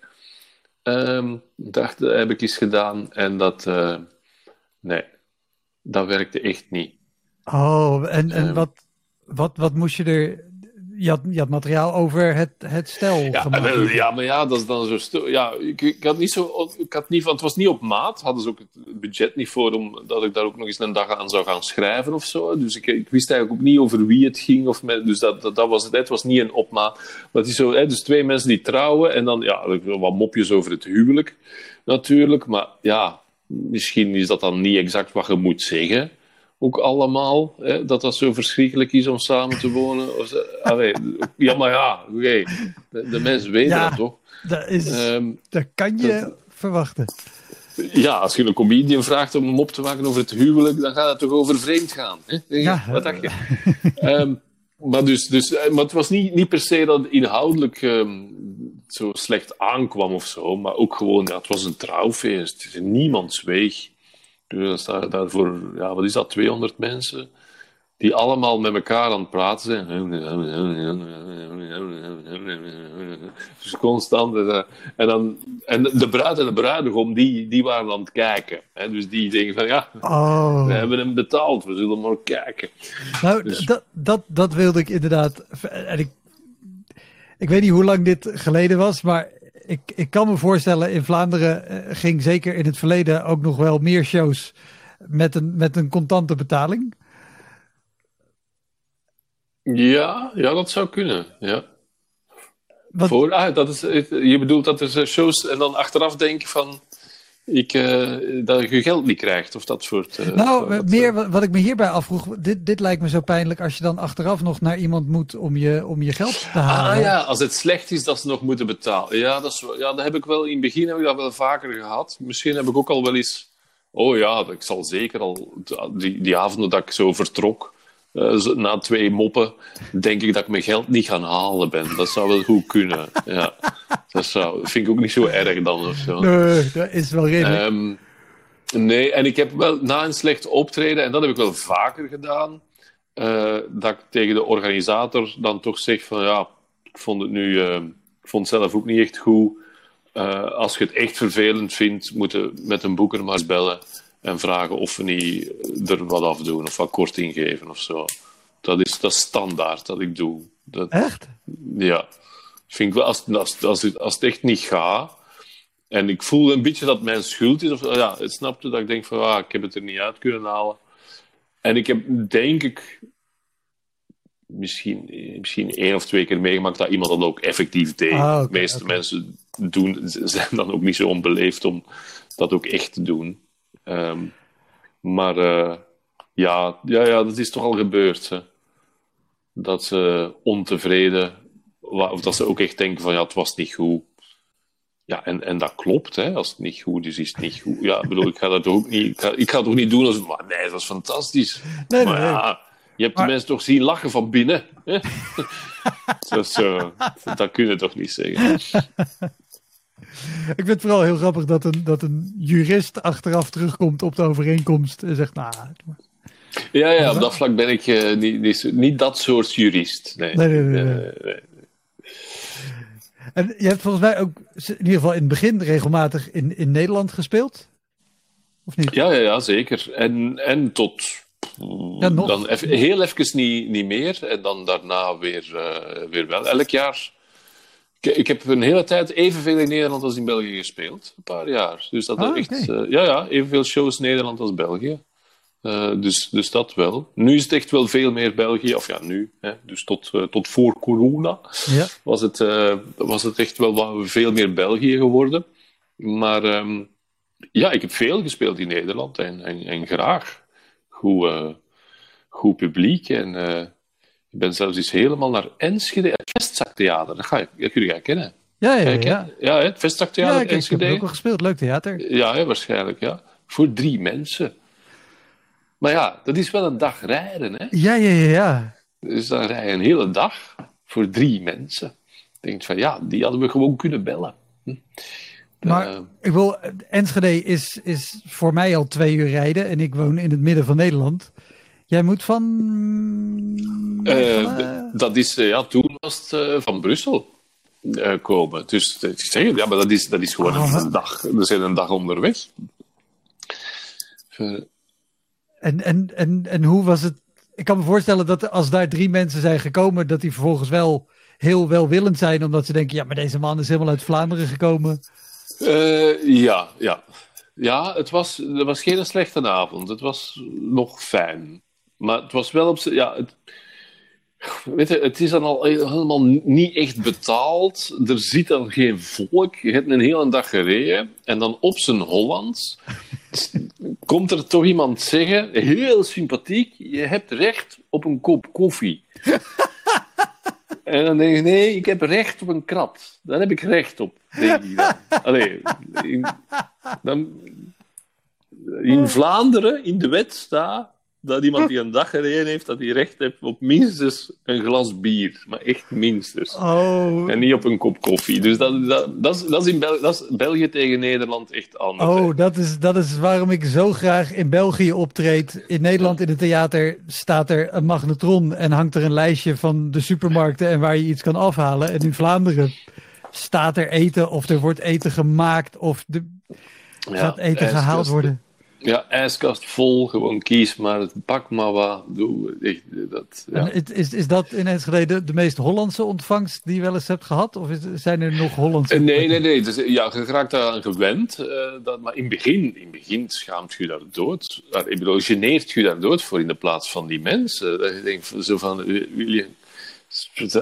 um, dat heb ik eens gedaan. En dat, uh, nee, dat werkte echt niet. Oh, en, en um, wat, wat, wat moest je er je had, je had materiaal over het, het stel ja, gemaakt. Ja, maar ja, dat is dan zo... Ja, ik, ik, had niet zo... Ik had niet van... Het was niet op maat. Hadden ze ook het budget niet voor, omdat ik daar ook nog eens een dag aan zou gaan schrijven of zo. Dus ik, ik wist eigenlijk ook niet over wie het ging. Of met, dus dat, dat, dat was het. Het was niet een opmaat. Maar het is zo... Hè, dus twee mensen die trouwen en dan... Ja, wat mopjes over het huwelijk, natuurlijk. Maar ja, misschien is dat dan niet exact wat je moet zeggen ook allemaal, hè, dat dat zo verschrikkelijk is om samen te wonen. Of, allee, ja, maar ja. De, de, mensen weten ja, dat toch? Dat, is, um, dat kan je dat, verwachten. Ja, als je een comedian vraagt om hem op te maken over het huwelijk, dan gaat het toch over vreemd gaan. Hè? Ja, Wat dacht je? um, maar, dus, dus, eh, maar het was niet, niet per se dat inhoudelijk um, zo slecht aankwam of zo, maar ook gewoon, ja, het was een trouwfeest. Niemand zweeg. Dus daar, daarvoor, ja, wat is dat, 200 mensen? Die allemaal met elkaar aan het praten zijn. Dus constant. En, dan, en de bruid en de bruidegom, die, die waren aan het kijken. Hè? Dus die denken van, ja, oh. we hebben hem betaald, we zullen maar kijken. Nou, dus... dat, dat, dat wilde ik inderdaad... En ik, ik weet niet hoe lang dit geleden was, maar ik, ik kan me voorstellen, in Vlaanderen uh, ging zeker in het verleden ook nog wel meer shows met een, met een contante betaling. Ja, ja, dat zou kunnen. Ja. Wat... Voor, ah, dat is, je bedoelt dat er shows en dan achteraf denken van ik, uh, dat je geld niet krijgt of dat soort. Uh, nou, dat, meer wat, wat ik me hierbij afvroeg. Dit, dit lijkt me zo pijnlijk als je dan achteraf nog naar iemand moet om je, om je geld te halen. Ah ja, als het slecht is dat ze nog moeten betalen. Ja, dat, is, ja, dat heb ik wel in het begin heb ik dat wel vaker gehad. Misschien heb ik ook al wel eens. Oh ja, ik zal zeker al die, die avonden dat ik zo vertrok. Uh, na twee moppen denk ik dat ik mijn geld niet gaan halen ben. Dat zou wel goed kunnen. Ja. Dat zou, vind ik ook niet zo erg dan of zo. Nee, dat is wel redelijk. Um, nee, en ik heb wel na een slecht optreden, en dat heb ik wel vaker gedaan, uh, dat ik tegen de organisator dan toch zeg van ja, ik vond het nu, uh, ik vond het zelf ook niet echt goed. Als je het echt vervelend vindt, moeten met een boeker maar eens bellen en vragen of we niet er wat af doen of wat korting geven of zo. Dat is, dat is standaard dat ik doe. Dat, Echt? Ja. Vind ik wel, als, als, als, het, als het echt niet gaat, En ik voel een beetje dat het mijn schuld is. Of, ja, het snapte dat ik denk van, ah, ik heb het er niet uit kunnen halen. En ik heb, denk ik, misschien, misschien één of twee keer meegemaakt dat iemand dat ook effectief deed. Ah, de meeste mensen doen, zijn dan ook niet zo onbeleefd om dat ook echt te doen. Ehm, maar eh, ja, ja, ja, dat is toch al gebeurd. Hè. Dat ze ontevreden, of dat ze ook echt denken van ja, het was niet goed. Ja, en, en dat klopt, hè. Als het niet goed is, is het niet goed. Ja, ik bedoel, ik ga dat ook niet... Ik ga, ik ga het ook niet doen als... Maar nee, dat is fantastisch. Nee, maar nee, je hebt Maar- de mensen toch zien lachen van binnen. Hè? zo, zo, dat kun je toch niet zeggen. Ik vind het vooral heel grappig dat een, dat een jurist achteraf terugkomt op de overeenkomst en zegt, nou, Ja, ja, op dat vlak ben ik eh, niet, niet, dat soort jurist. Nee, Nee, nee, nee, nee. Eh. En je hebt volgens mij ook in ieder geval in het begin regelmatig in, in Nederland gespeeld? Of niet? Ja, ja, ja, zeker. En, en tot... Ja, nog. dan eff- heel even niet, niet meer. En dan daarna weer, eh, weer wel. Elk jaar... Ik, ik heb een hele tijd evenveel in Nederland als in België gespeeld. Een paar jaar. Dus dat Ah, is echt... eh, ja, ja, evenveel shows Nederland als België. Eh, dus, dus dat wel. Nu is het echt wel veel meer België. Of ja, nu. Hè, dus tot, eh, tot voor corona Ja. was het, was het echt wel veel meer België geworden. Maar ehm, ja, ik heb veel gespeeld in Nederland en, en, en graag. Goed, goed publiek. En ik ben zelfs eens helemaal naar Enschede, het Vestzaktheater. Dat, ga je, dat kun je kennen. Ja, ja, ja. Ja, het Ja, Vestzaktheater ik, ik heb Enschede. ook al gespeeld. Leuk theater. Ja, hè, waarschijnlijk, ja. Voor drie mensen. Maar ja, dat is wel een dag rijden, hè. Ja, ja, ja, ja. Dus dan rij je een hele dag voor drie mensen. Ik denk van ja, die hadden we gewoon kunnen bellen. Hm. Maar ik wil, Enschede is, is voor mij al twee uur rijden en ik woon in het midden van Nederland. Jij moet van... eh, eh, dat is, eh, ja, toen was het van Brussel komen. Dus ik zeg, ja, maar dat is, dat is gewoon Oh. een dag. We zijn een dag onderweg. En, en, en, en hoe was het? Ik kan me voorstellen dat als daar drie mensen zijn gekomen, dat die vervolgens wel heel welwillend zijn, omdat ze denken, ja, maar deze man is helemaal uit Vlaanderen gekomen. Ja, ja. Ja, het was, het was geen slechte avond. Het was nog fijn. Maar het was wel op Ja, het, weet je, het is dan al helemaal niet echt betaald. Er zit dan geen volk. Je hebt een hele dag gereden. En dan op zijn Hollands komt er toch iemand zeggen, heel sympathiek, je hebt recht op een kop koffie. En dan denk je, nee, ik heb recht op een krat. Daar heb ik recht op, denk. Allee, in, dan, in Vlaanderen, in de wet staat dat iemand die een dag gereden heeft, dat hij recht heeft op minstens een glas bier. Maar echt minstens. Oh, En niet op een kop koffie. Dus dat, dat, dat, is, dat, is in Bel- dat is België tegen Nederland echt anders. hè. oh dat, is, dat is waarom ik zo graag in België optreed. In Nederland in het theater staat er een magnetron en hangt er een lijstje van de supermarkten en waar je iets kan afhalen. En in Vlaanderen staat er eten of er wordt eten gemaakt of Ja, gaat eten gehaald worden. Ja, ijskast vol, gewoon kies maar, pak maar wat, doe. Echt, dat, ja. Het- is, is dat in Enschede de, de meest Hollandse ontvangst die je wel eens hebt gehad? Of is, zijn er nog Hollandse? Nee, nee, nee. Dus, ja, je raakt daaraan gewend. eh, dat, maar in het begin, in het begin schaamt je daar dood. Ik bedoel, geneert je daar dood voor in de plaats van die mensen. Dat je denkt zo van, wil je...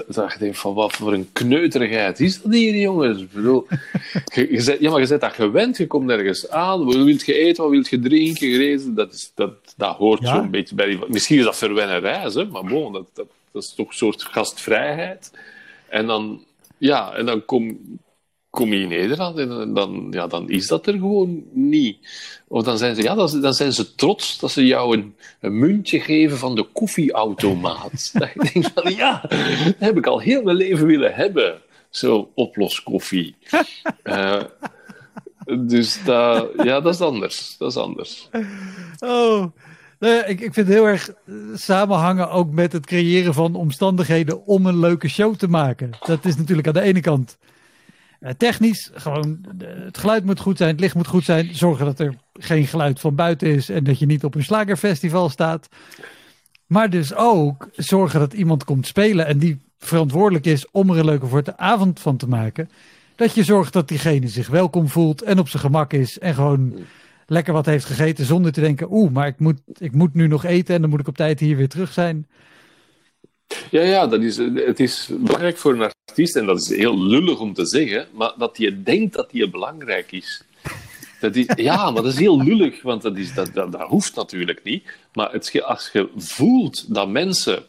Dat je denkt van, wat voor een kneuterigheid is dat hier, jongens? Ik bedoel, je, ja, maar je bent dat gewend. Je komt ergens aan. Wat wilt je eten? Wat wilt je drinken? Gerezen? Dat, is, dat, dat hoort Ja. zo'n beetje bij die... Misschien is dat verwennerij, hè, maar bon, dat, dat, dat is toch een soort gastvrijheid. En dan, ja, en dan kom, kom je in Nederland en dan, ja, dan is dat er gewoon niet. Of dan zijn ze, ja, dan, dan zijn ze trots dat ze jou een, een muntje geven van de koffieautomaat. dat je denkt van, ja, dat heb ik al heel mijn leven willen hebben. Zo oploskoffie. Eh, dus dat, ja, dat is anders. Dat is anders. Oh, nou ik, ik vind het heel erg eh, samenhangen ook met het creëren van omstandigheden om een leuke show te maken. Dat is natuurlijk aan de ene kant technisch, gewoon eh, het geluid moet goed zijn, het licht moet goed zijn, zorgen dat er geen geluid van buiten is en dat je niet op een slagerfestival staat. Maar dus ook zorgen dat iemand komt spelen en die verantwoordelijk is om er een leuke voor de avond van te maken. Dat je zorgt dat diegene zich welkom voelt en op zijn gemak is en gewoon lekker wat heeft gegeten zonder te denken, oeh, maar ik moet, ik moet nu nog eten en dan moet ik op tijd hier weer terug zijn. Ja, ja dat is, het is belangrijk voor een artiest, en dat is heel lullig om te zeggen, maar dat je denkt dat die belangrijk is. Dat is ja, maar dat is heel lullig, want dat, is, dat, dat, dat hoeft natuurlijk niet. Maar het, als je voelt dat mensen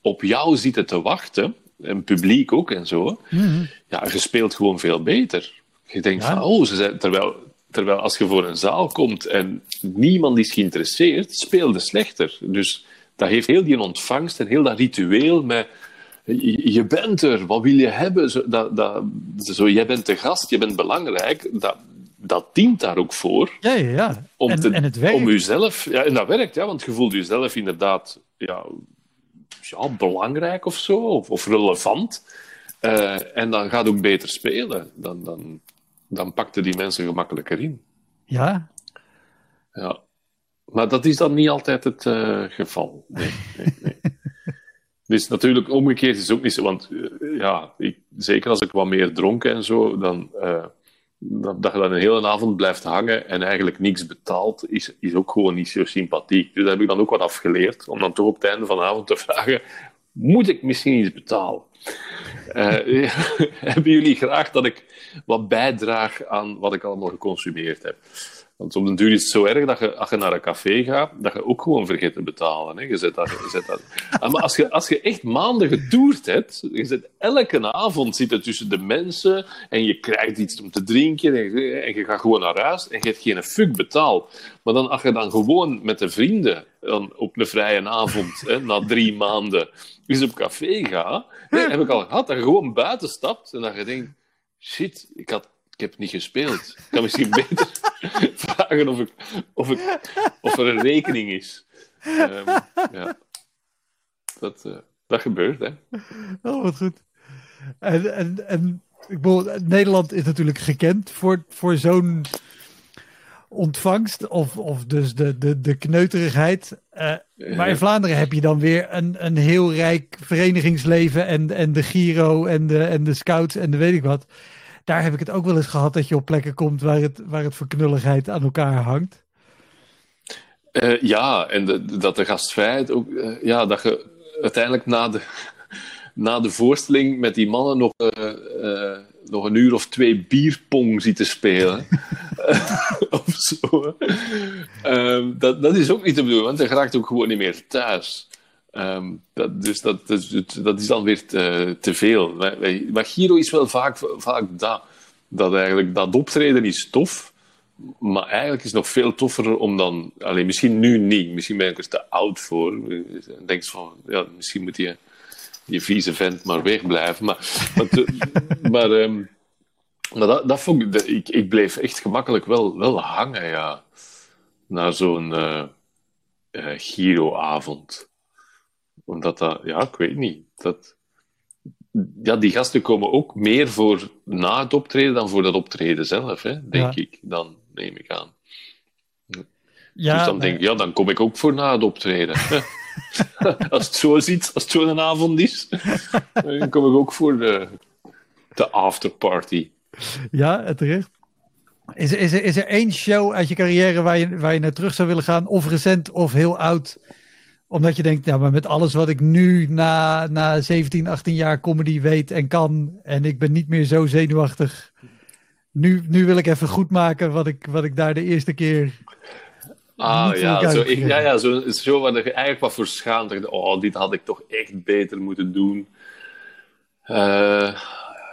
op jou zitten te wachten, en publiek ook en zo, mm ja, je speelt gewoon veel beter. Je denkt van, oh, ze zijn, terwijl, terwijl als je voor een zaal komt en niemand is geïnteresseerd, speelde slechter. Dus dat heeft heel die ontvangst en heel dat ritueel met je bent er, wat wil je hebben? Zo, dat, dat, zo, jij bent de gast, je bent belangrijk. Dat, dat dient daar ook voor. Ja, ja, ja. Om, en, en het werkt. om jezelf... Ja, en dat werkt, ja, want je voelt jezelf inderdaad ja, ja, belangrijk of zo, of, of relevant. Uh, en dan gaat ook beter spelen. Dan, dan, dan pakte die mensen gemakkelijker in. Ja. Ja. Maar dat is dan niet altijd het uh, geval. Nee, nee, nee. dus natuurlijk, omgekeerd is ook niet zo. Want uh, ja, ik, zeker als ik wat meer dronken en zo, dan dat, dat je dan een hele avond blijft hangen en eigenlijk niks betaalt, is, is ook gewoon niet zo sympathiek. Dus daar heb ik dan ook wat afgeleerd, om dan toch op het einde van de avond te vragen, moet ik misschien iets betalen? Uh, hebben jullie graag dat ik wat bijdraag aan wat ik allemaal geconsumeerd heb? Want op den duur is het zo erg dat je, als je naar een café gaat, dat je ook gewoon vergeet te betalen. Hè. Je zet dat, je zet dat. Ah, maar als je, als je echt maanden getoerd hebt, je zit elke avond zitten tussen de mensen en je krijgt iets om te drinken en je, en je gaat gewoon naar huis en je hebt geen fuck betaald. Maar dan, als je dan gewoon met de vrienden dan op een vrije avond, hè, na drie maanden, eens op café gaat, hè, heb ik al gehad, dat je gewoon buiten stapt en dat je denkt, shit, ik had ik heb niet gespeeld. Ik kan misschien beter vragen of, ik, of, ik, of er een rekening is. Um, ja. dat, uh, dat gebeurt, hè. Oh, wat goed. En, en, en ik bedoel, Nederland is natuurlijk gekend voor, voor zo'n ontvangst, of, of dus de, de, de kneuterigheid. Uh, maar in Vlaanderen heb je dan weer een, een heel rijk verenigingsleven en, en de Giro en de, en de scouts en de weet ik wat daar heb ik het ook wel eens gehad dat je op plekken komt waar het, waar het voor knulligheid aan elkaar hangt. Uh, ja, en de, dat de gastvrijheid ook, uh, ja, dat je uiteindelijk na de, na de voorstelling met die mannen nog, uh, nog een uur of twee bierpong ziet te spelen. of zo. Ehm, dat, dat is ook niet te bedoelen, want je raakt ook gewoon niet meer thuis. Dat, dus dat, dat, is dan weer te, te veel. Maar Giro is wel vaak, vaak dat. Dat eigenlijk dat optreden is tof. Maar eigenlijk is het nog veel toffer om dan... Alleen, misschien nu niet. Misschien ben ik er te oud voor. Denk van, ja, misschien moet je die vieze vent maar wegblijven. Maar, maar, maar, um, maar dat, dat vond ik, ik... Bleef echt gemakkelijk wel, wel hangen, ja. Naar zo'n uh, uh, Giro-avond omdat dat, ja, ik weet niet. Dat, ja, die gasten komen ook meer voor na het optreden dan voor dat optreden zelf, hè, denk ik. Dan neem ik aan. Ja, dus dan denk ik, ja, dan kom ik ook voor na het optreden. als het zo ziet, als het zo'n avond is, dan kom ik ook voor de, de afterparty. Ja, terecht. Is, is, er, is er één show uit je carrière waar je, waar je naar terug zou willen gaan, of recent of heel oud, omdat je denkt, ja, maar met alles wat ik nu na, na 17, 18 jaar comedy weet en kan. En ik ben niet meer zo zenuwachtig. Nu, nu wil ik even goed maken wat ik, wat ik daar de eerste keer. Ah ja, zo, ik, ja, ja, zo, zo waar je eigenlijk wat voor schaamt. Oh, dit had ik toch echt beter moeten doen. Uh,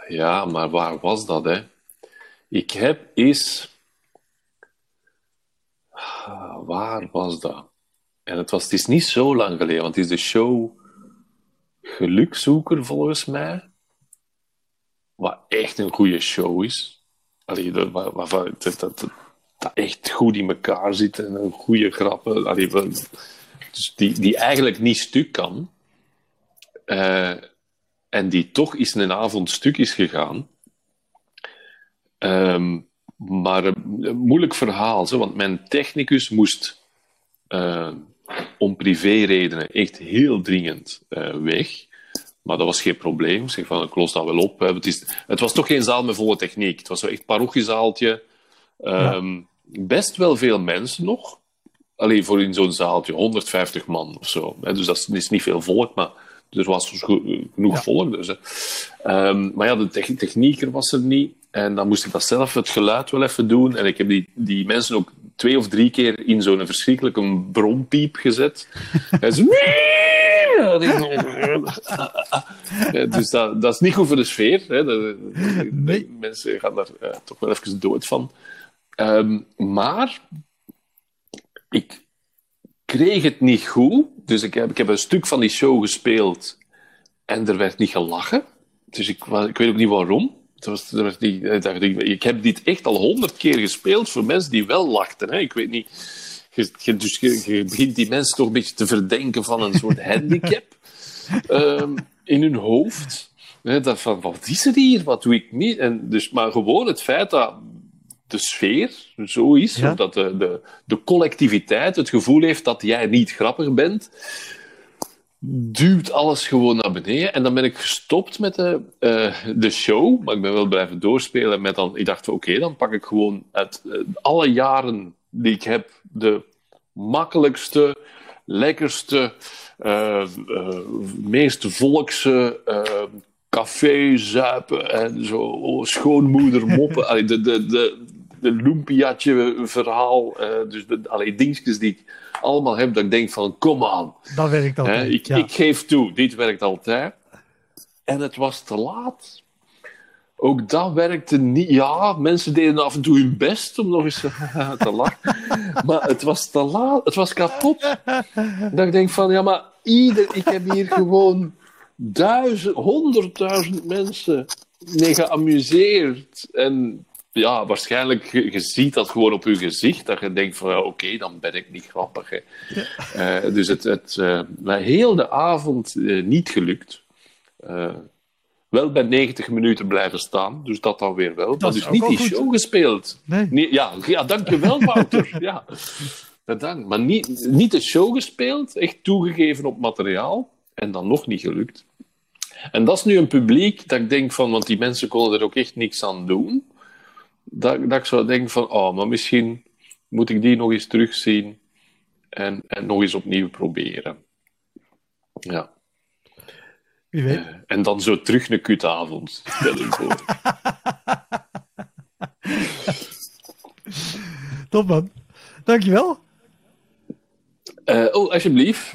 ja, maar waar was dat, hè? Ik heb eens. Ah, waar was dat? En het, was, het is niet zo lang geleden, want het is de show Gelukzoeker volgens mij. Wat echt een goede show is. Allee, dat, wat, wat, echt goed in elkaar zit en een goede grappen. Allee, dus die, die eigenlijk niet stuk kan. Uh, en die toch eens een avond stuk is gegaan. Um, maar een, moeilijk verhaal, zo, want mijn technicus moest uh, om privéredenen echt heel dringend uh, weg. Maar dat was geen probleem. Ik zeg van, ik los dat wel op. Het, is, het was toch geen zaal met volle techniek. Het was zo echt parochiezaaltje. Ehm, best wel veel mensen nog. Alleen voor in zo'n zaaltje, 150 man of zo. Dus dat is, niet veel volk, maar er was dus genoeg volk. Dus, um, maar ja, de technieker was er niet. En dan moest ik dat zelf, het geluid wel even doen. En ik heb die, die mensen ook twee of drie keer in zo'n verschrikkelijke brompiep gezet. en zo... dus dat, dat is niet goed voor de sfeer. Hè. De, mensen gaan daar uh, toch wel even dood van. Um, maar ik kreeg het niet goed. Dus ik heb, ik heb een stuk van die show gespeeld en er werd niet gelachen. Dus ik, ik weet ook niet waarom. Was, was die, ik heb dit echt al honderd keer gespeeld voor mensen die wel lachten. Hè. Ik weet niet. Je, dus je, begint die mensen toch een beetje te verdenken van een soort handicap um, in hun hoofd. Hè, dat van, wat is er hier? Wat doe ik niet? En dus, maar gewoon het feit dat de sfeer zo is, ja. dat de, de, de collectiviteit het gevoel heeft dat jij niet grappig bent, duwt alles gewoon naar beneden. En dan ben ik gestopt met de, uh, de show, maar ik ben wel blijven doorspelen met dan, ik dacht, oké, dan pak ik gewoon uit uh, alle jaren die ik heb, de makkelijkste, lekkerste, uh, meest volkse café zuipen en zo oh, schoonmoeder moppen. de, de, de, de Lumpiatje verhaal. Dus de, allee, dingetjes die ik allemaal heb, dat ik denk van, kom aan. Dat werkt altijd, ik, ik geef toe, dit werkt altijd. En het was te laat. Ook dat werkte niet. Ja, mensen deden af en toe hun best om nog eens te lachen. maar het was te laat. Het was kapot. Dat ik denk van, ja, maar ieder... Ik heb hier gewoon duizend, honderdduizend mensen mee geamuseerd. En ja, waarschijnlijk, je, ziet dat gewoon op je gezicht, dat je denkt van, oké, dan ben ik niet grappig. Hè. Uh, dus het, het uh, heel de avond uh, niet gelukt. wel bij 90 minuten blijven staan, dus dat dan weer wel. Dat maar dus niet die goed. show gespeeld. Nee. nee. ja, ja, dankjewel, Wouter. ja. Bedankt. Maar niet, niet de show gespeeld, echt toegegeven op materiaal, en dan nog niet gelukt. En dat is nu een publiek dat ik denk van, want die mensen konden er ook echt niks aan doen dat, dat ik zou denken van, oh, maar misschien moet ik die nog eens terugzien en, en nog eens opnieuw proberen. Ja. Wie weet. Uh, en dan zo terug een kutavond, stel ik voor. Top man. Dankjewel. Uh, oh, alsjeblieft.